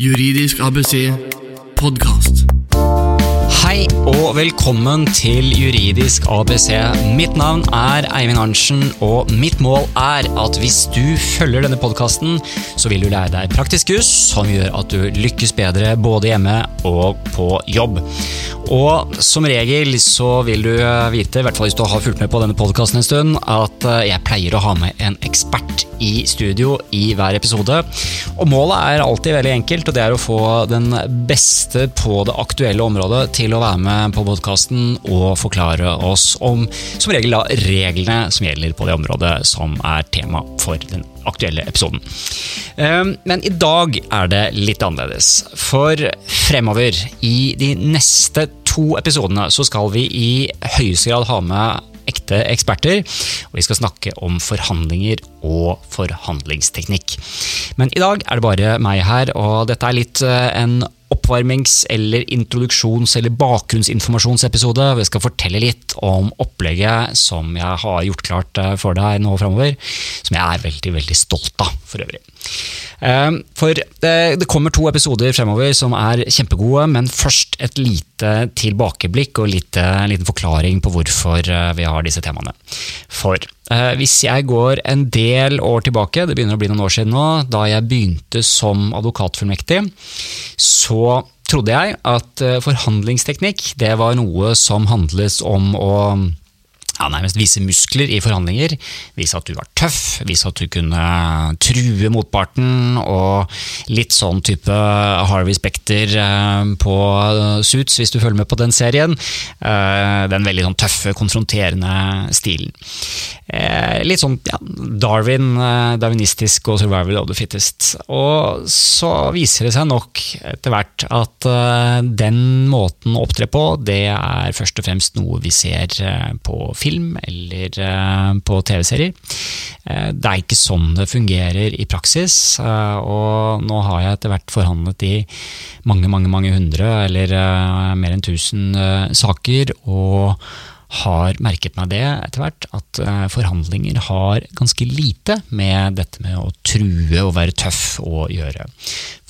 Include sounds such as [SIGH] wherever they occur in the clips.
Juridisk ABC podkast. Hei og velkommen til Juridisk ABC. Mitt navn er Eivind Arntzen, og mitt mål er at hvis du følger denne podkasten, så vil du lære deg praktisk juss som gjør at du lykkes bedre både hjemme og på jobb. Og som regel så vil du vite, i hvert fall hvis du har fulgt med på denne podkasten en stund, at jeg pleier å ha med en ekspert i studio i hver episode. Og målet er alltid veldig enkelt, og det er å få den beste på det aktuelle området til å være med på podkasten og forklare oss om som regel da reglene som gjelder på det området som er tema for den aktuelle episoden. Men i dag er det litt annerledes. For fremover, i de neste to episodene, så skal vi i høyeste grad ha med ekte eksperter, og vi skal snakke om forhandlinger og forhandlingsteknikk. Men i dag er det bare meg her, og dette er litt en oppvarmings- eller introduksjons- eller bakgrunnsinformasjonsepisode. Vi skal fortelle litt om opplegget som jeg har gjort klart for deg nå framover, som jeg er veldig, veldig stolt av for øvrig. For det kommer to episoder fremover som er kjempegode, men først et lite tilbakeblikk og en liten forklaring på hvorfor vi har disse temaene. For hvis jeg går en del år tilbake, det begynner å bli noen år siden nå, da jeg begynte som advokatfullmektig, så trodde jeg at forhandlingsteknikk det var noe som handles om å ja, nærmest vise muskler i forhandlinger. Vise at du var tøff, vise at du kunne true motparten, og litt sånn type Harvey Spekter på Suits, hvis du følger med på den serien. Den veldig sånn tøffe, konfronterende stilen. Litt sånn ja, Darwin, darwinistisk og survival of the fittest. Og så viser det seg nok etter hvert at den måten å opptre på, det er først og fremst noe vi ser på film film eller på TV-serier. Det er ikke sånn det fungerer i praksis, og nå har jeg etter hvert forhandlet i mange, mange, mange hundre, eller mer enn tusen saker, og har merket meg det etter hvert, at forhandlinger har ganske lite med dette med å true og være tøff å gjøre.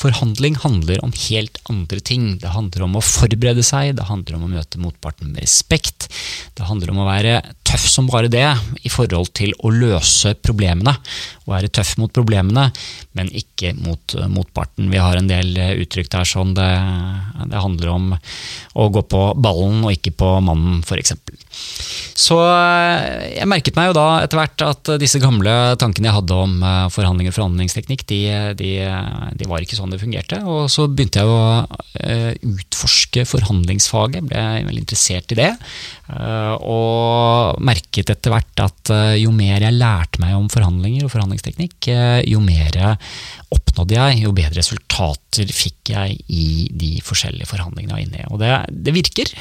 Forhandling handler om helt andre ting. Det handler om å forberede seg, det handler om å møte motparten med respekt. Det handler om å være tøff som bare det i forhold til å løse problemene. Å være tøff mot problemene, men ikke mot motparten. Vi har en del uttrykk der sånn det, det handler om å gå på ballen og ikke på mannen, f.eks. Så jeg merket meg jo da etter hvert at disse gamle tankene jeg hadde om forhandling og forhandlingsteknikk, de, de, de var ikke sånn det fungerte. Og så begynte jeg å utforske forhandlingsfaget, ble veldig interessert i det. Og merket etter hvert at jo mer jeg lærte meg om forhandlinger og forhandlingsteknikk, jo mer oppnådde jeg, jo bedre resultater fikk jeg i de forskjellige forhandlingene jeg var inne i. Og det, det virker.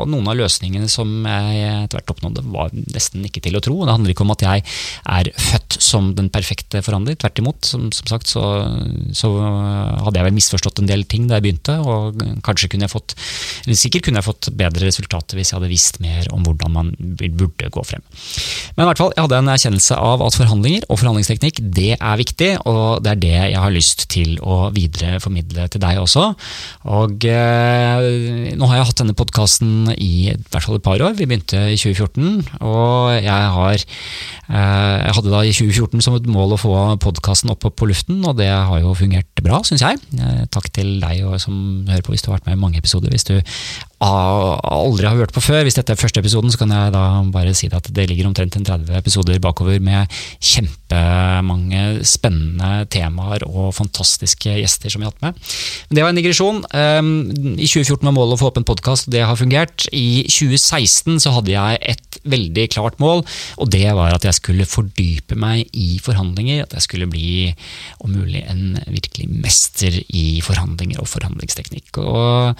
Og noen av løsningene som jeg etter hvert oppnådde, var nesten ikke til å tro. Det handler ikke om at jeg er født som den perfekte forhandler. Tvert imot. Som, som sagt så, så, hadde jeg vel misforstått en del ting da jeg begynte, og kanskje kunne jeg fått eller sikkert kunne jeg fått bedre resultater hvis jeg hadde visst mer om hvordan man burde gå frem. Men i hvert fall, jeg hadde en erkjennelse av at forhandlinger og forhandlingsteknikk det er viktig, og det er det jeg har lyst til å videreformidle til deg også. Og eh, nå har jeg hatt denne podkasten i, i hvert fall et par år. Vi begynte i 2014, og jeg har eh, jeg hadde da i 2014 som et mål å få podkasten opp på luften, og det har jo fungert bra, syns jeg. Eh, takk til deg som hører på hvis du har vært med i mange episoder. Hvis du aldri har hørt på før, hvis dette er første episoden, så kan jeg da bare si at det ligger omtrent en 30 episoder bakover med kjempemange spennende temaer og fantastiske gjester som jeg har hatt med. Men det var en digresjon. I 2014 var målet å få opp en podkast, og det har fungert. I 2016 så hadde jeg et veldig klart mål, og det var at jeg skulle fordype meg i forhandlinger. At jeg skulle bli om mulig en virkelig mester i forhandlinger og forhandlingsteknikk. Og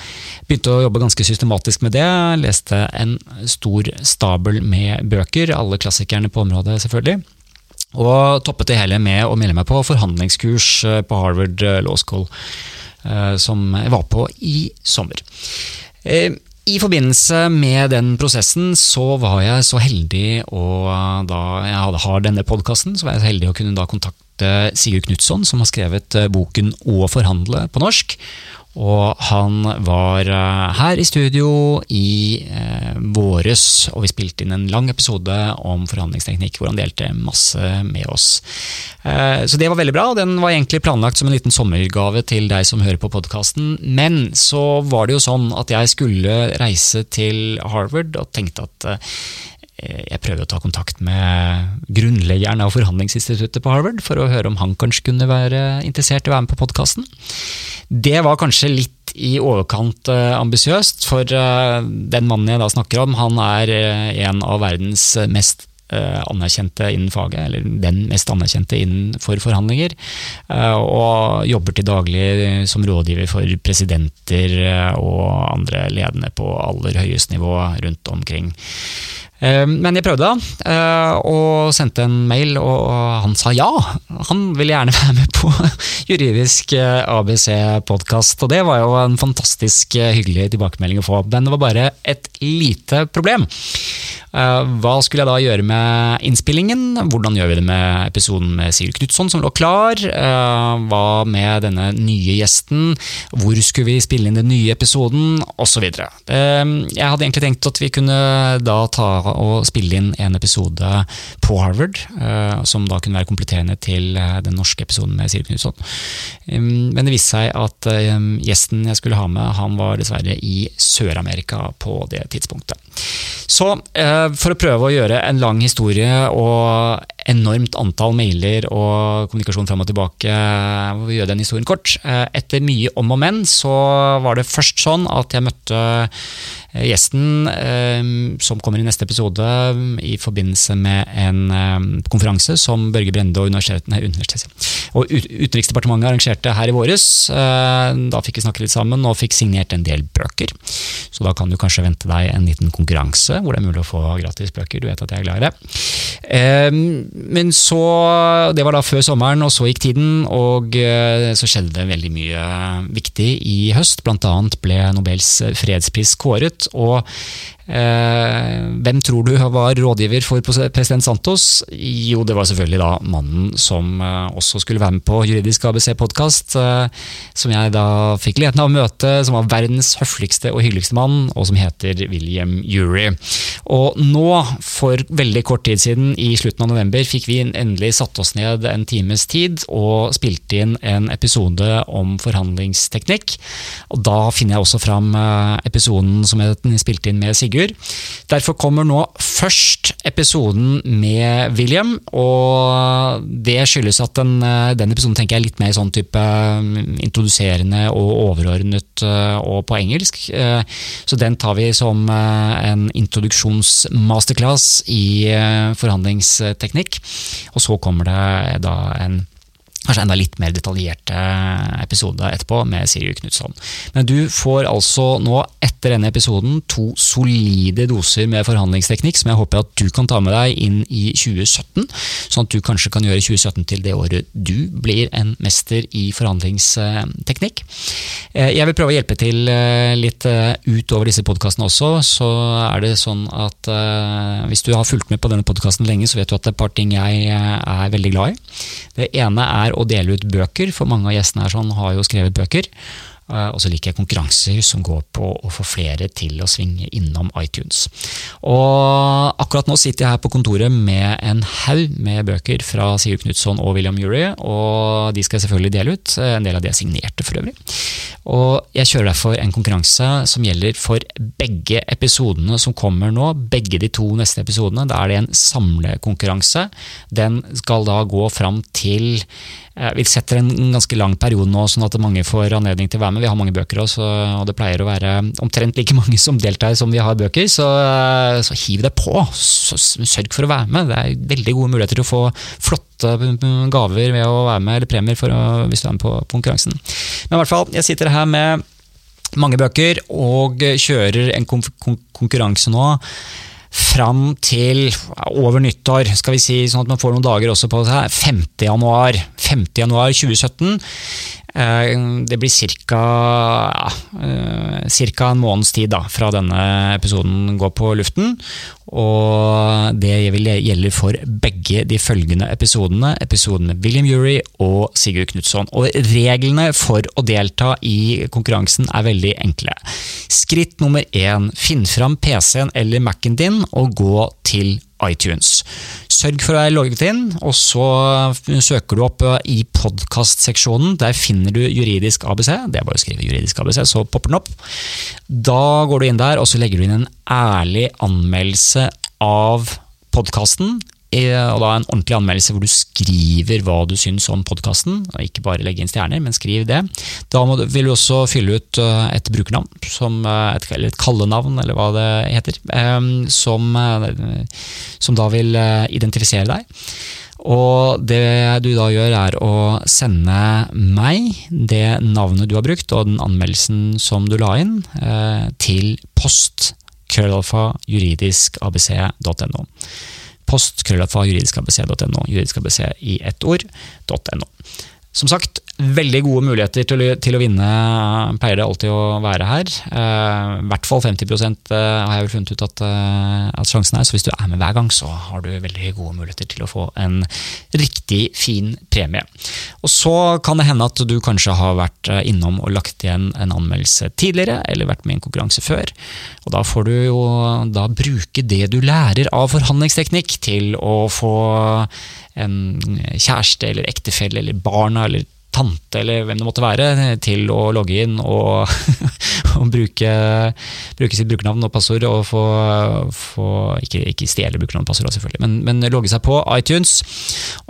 begynte å jobbe ganske systematisk med det. Leste en stor stabel med bøker, alle klassikerne på området selvfølgelig. Og toppet det hele med å melde meg på forhandlingskurs på Harvard Law School, som jeg var på i sommer. I forbindelse med den prosessen så var jeg så heldig, og da jeg har denne podkasten, så var jeg så heldig å kunne da kontakte Sigurd Knutson, som har skrevet boken Å forhandle på norsk. Og han var eh, her i studio i eh, våres, og vi spilte inn en lang episode om forhandlingsteknikk hvor han delte masse med oss. Eh, så det var veldig bra, og den var egentlig planlagt som en liten sommergave til deg som hører på podkasten. Men så var det jo sånn at jeg skulle reise til Harvard og tenkte at eh, jeg prøvde å ta kontakt med grunnleggeren av forhandlingsinstituttet på Harvard for å høre om han kanskje kunne være interessert i å være med på podkasten. Det var kanskje litt i overkant uh, ambisiøst, for uh, den mannen jeg da snakker om, han er uh, en av verdens mest anerkjente innen faget, eller den mest anerkjente innenfor forhandlinger. Og jobber til daglig som rådgiver for presidenter og andre ledende på aller høyeste nivå rundt omkring. Eh, men jeg prøvde, da og sendte en mail, og han sa ja. Han ville gjerne [LAUGHS] være med på juridisk eh, ABC-podkast, og det var jo en fantastisk hyggelig tilbakemelding å få. Men det var bare et lite problem. Hva skulle jeg da gjøre med innspillingen? Hvordan gjør vi det med episoden med Sigurd Knutson som lå klar? Hva med denne nye gjesten? Hvor skulle vi spille inn den nye episoden? Osv. Jeg hadde egentlig tenkt at vi kunne da ta å spille inn en episode på Harvard, eh, som da kunne være kompletterende til eh, den norske episoden med Siri Knutson. Men det viste seg at gjesten jeg skulle ha med, han var dessverre i Sør-Amerika på det tidspunktet. Så eh, for å prøve å gjøre en lang historie og enormt antall mailer og kommunikasjon fram og tilbake, vi gjør den historien kort. Etter mye om og men så var det først sånn at jeg møtte Eh, gjesten eh, som kommer i neste episode i forbindelse med en eh, konferanse som Børge Brende og Utenriksdepartementet arrangerte her i våres. Da fikk vi snakke litt sammen og fikk signert en del bøker. Så da kan du kanskje vente deg en liten konkurranse hvor det er mulig å få gratis bøker. Du vet at jeg er glad i det. Men så Det var da før sommeren, og så gikk tiden, og så skjedde det veldig mye viktig i høst. Blant annet ble Nobels fredspris kåret og Eh, hvem tror du var rådgiver for president Santos? Jo, det var selvfølgelig da mannen som eh, også skulle være med på Juridisk ABC-podkast, eh, som jeg da fikk gleden av å møte, som var verdens høfligste og hyggeligste mann, og som heter William Ury. Og nå, for veldig kort tid siden, i slutten av november, fikk vi endelig satt oss ned en times tid og spilte inn en episode om forhandlingsteknikk. Og da finner jeg også fram episoden som jeg spilte inn med Sigurd. Derfor kommer nå først episoden med William, og det skyldes at den, eh, den episoden tenker jeg er litt mer sånn type mm, introduserende og overordnet eh, og på engelsk. Eh, så den tar vi som en introduksjonsmasterclass i forhandlingsteknikk. Og så kommer det da en kanskje enda litt mer detaljerte episode etterpå med Siri Knutson. Men du får altså nå, etter denne episoden, to solide doser med forhandlingsteknikk som jeg håper at du kan ta med deg inn i 2017, sånn at du kanskje kan gjøre 2017 til det året du blir en mester i forhandlingsteknikk. Eh, jeg vil prøve å hjelpe til eh, litt eh, utover disse podkastene også. Så er det sånn at hvis du har fulgt med på denne podkasten lenge, så vet du at det er et par ting jeg er veldig glad i. Det ene er å dele ut bøker, for mange av gjestene her sånn har jo skrevet bøker. Eh, og så liker jeg konkurranser som går på å få flere til å svinge innom iTunes. Og akkurat nå sitter jeg her på kontoret med en haug med bøker fra Sigurd Knutson og William Ury, og de skal jeg selvfølgelig dele ut. En del av de er signerte for øvrig. Og jeg kjører derfor en konkurranse som gjelder for begge episodene som kommer nå. Begge de to neste episodene. Da er det en samlekonkurranse. Den skal da gå fram til Eh, vi setter en ganske lang periode nå, sånn at mange får anledning til å være med. Vi har mange bøker også, og det pleier å være omtrent like [LAUGHS] mange som deltar som vi har bøker. Så, eh, så hiv deg på! Sørg for å være med. Det er veldig gode muligheter til å få flotte gaver ved å være med, eller premier å, hvis du er med på konkurransen. Men i hvert fall, jeg sitter her med mange bøker og kjører en konkurranse nå fram til over nyttår, skal vi si, sånn at man får noen dager også på seg, 5. januar, 5. januar 2017. Eh, det blir ca. Ja, eh, en måneds tid da, fra denne episoden går på luften. Og det gjelder for begge de følgende episodene. Episoden med William Ury og Sigurd Knutson. Og reglene for å delta i konkurransen er veldig enkle. Skritt nummer én. Finn fram PC-en eller Mac-en din og gå til iTunes. Sørg for å være logget inn, og så søker du opp eh, i podkastseksjonen. Der finner du Juridisk ABC. Det er bare å skrive Juridisk ABC, så popper den opp. Da går du inn der, og så legger du inn en ærlig anmeldelse av podkasten og da en ordentlig anmeldelse hvor du skriver hva du syns om podkasten. Ikke bare legge inn stjerner, men skriv det. Da du, vil du også fylle ut eh, et brukernavn, eh, et, eller et kallenavn, eller hva det heter, ehm, som, eh, som da vil identifisere deg. Og det du da gjør, er å sende meg det navnet du har brukt, og den anmeldelsen som du la inn, til post krøllalfa juridiskabc.no post krøllalfa juridiskabc.no. Juridiskabc i ett ord.no. Som sagt, veldig gode muligheter til, til, å vinne, pleier det alltid å være her. Eh, I hvert fall 50 eh, har jeg vel funnet ut at, eh, at, sjansen er. Så hvis du er med hver gang, så har du veldig gode muligheter til å få en riktig fin premie. Og så kan det hende at du kanskje har vært innom og lagt igjen en anmeldelse tidligere, eller vært med i en konkurranse før. Og da får du jo da bruke det du lærer av forhandlingsteknikk til å få en kjæreste eller ektefelle eller barna eller tante eller hvem det måtte være, til å logge inn og, [LAUGHS] og bruke, bruke, sitt brukernavn og passord og få, få Ikke, ikke stjele brukernavn og passord, selvfølgelig, men, men, logge seg på iTunes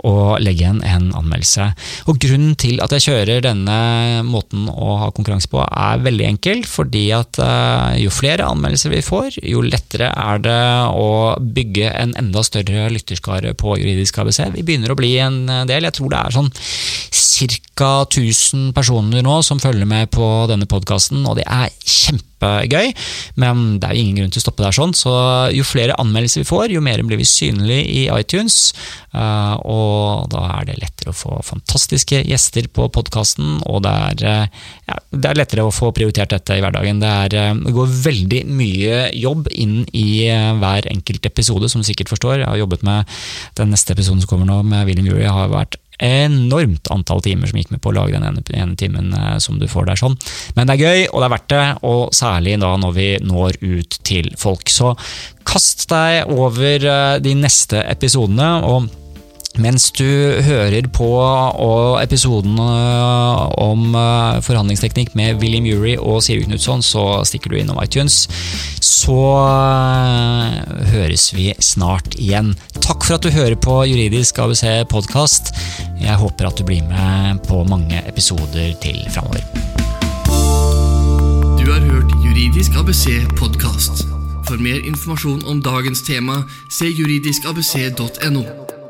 og legge igjen en anmeldelse. Og Grunnen til at jeg kjører denne måten å ha konkurranse på, er veldig enkel. Fordi at uh, jo flere anmeldelser vi får, jo lettere er det å bygge en enda større lytterskare på Juridisk ABC. Vi begynner å bli en del. Jeg tror det er sånn ca. 1000 personer nå som følger med på denne podkasten, og det er kjempegøy. Men det er jo ingen grunn til å stoppe der sånn, så jo flere anmeldelser vi får, jo mer blir vi synlige i iTunes. Eh, og da er det lettere å få fantastiske gjester på podkasten, og det er, eh, ja, det er, lettere å få prioritert dette i hverdagen. Det, er, eh, det går veldig mye jobb inn i hver enkelt episode, som du sikkert forstår. Jeg har jobbet med den neste episoden som kommer nå, med William Jury, har vært enormt antall timer som gikk med på å lage den ene, ene timen eh, som du får der. sånn. Men det er gøy, og det er verdt det, og særlig da når vi når ut til folk. Så kast deg over eh, de neste episodene. og mens du hører på episoden eh, om eh, forhandlingsteknikk med William Ury og Siri Knutson, så stikker du innom iTunes. Så eh, høres vi snart igjen. Takk for at du hører på Juridisk ABC podkast. Jeg håper at du blir med på mange episoder til framover. Du har hørt Juridisk ABC podkast. For mer informasjon om dagens tema, se juridiskabc.no.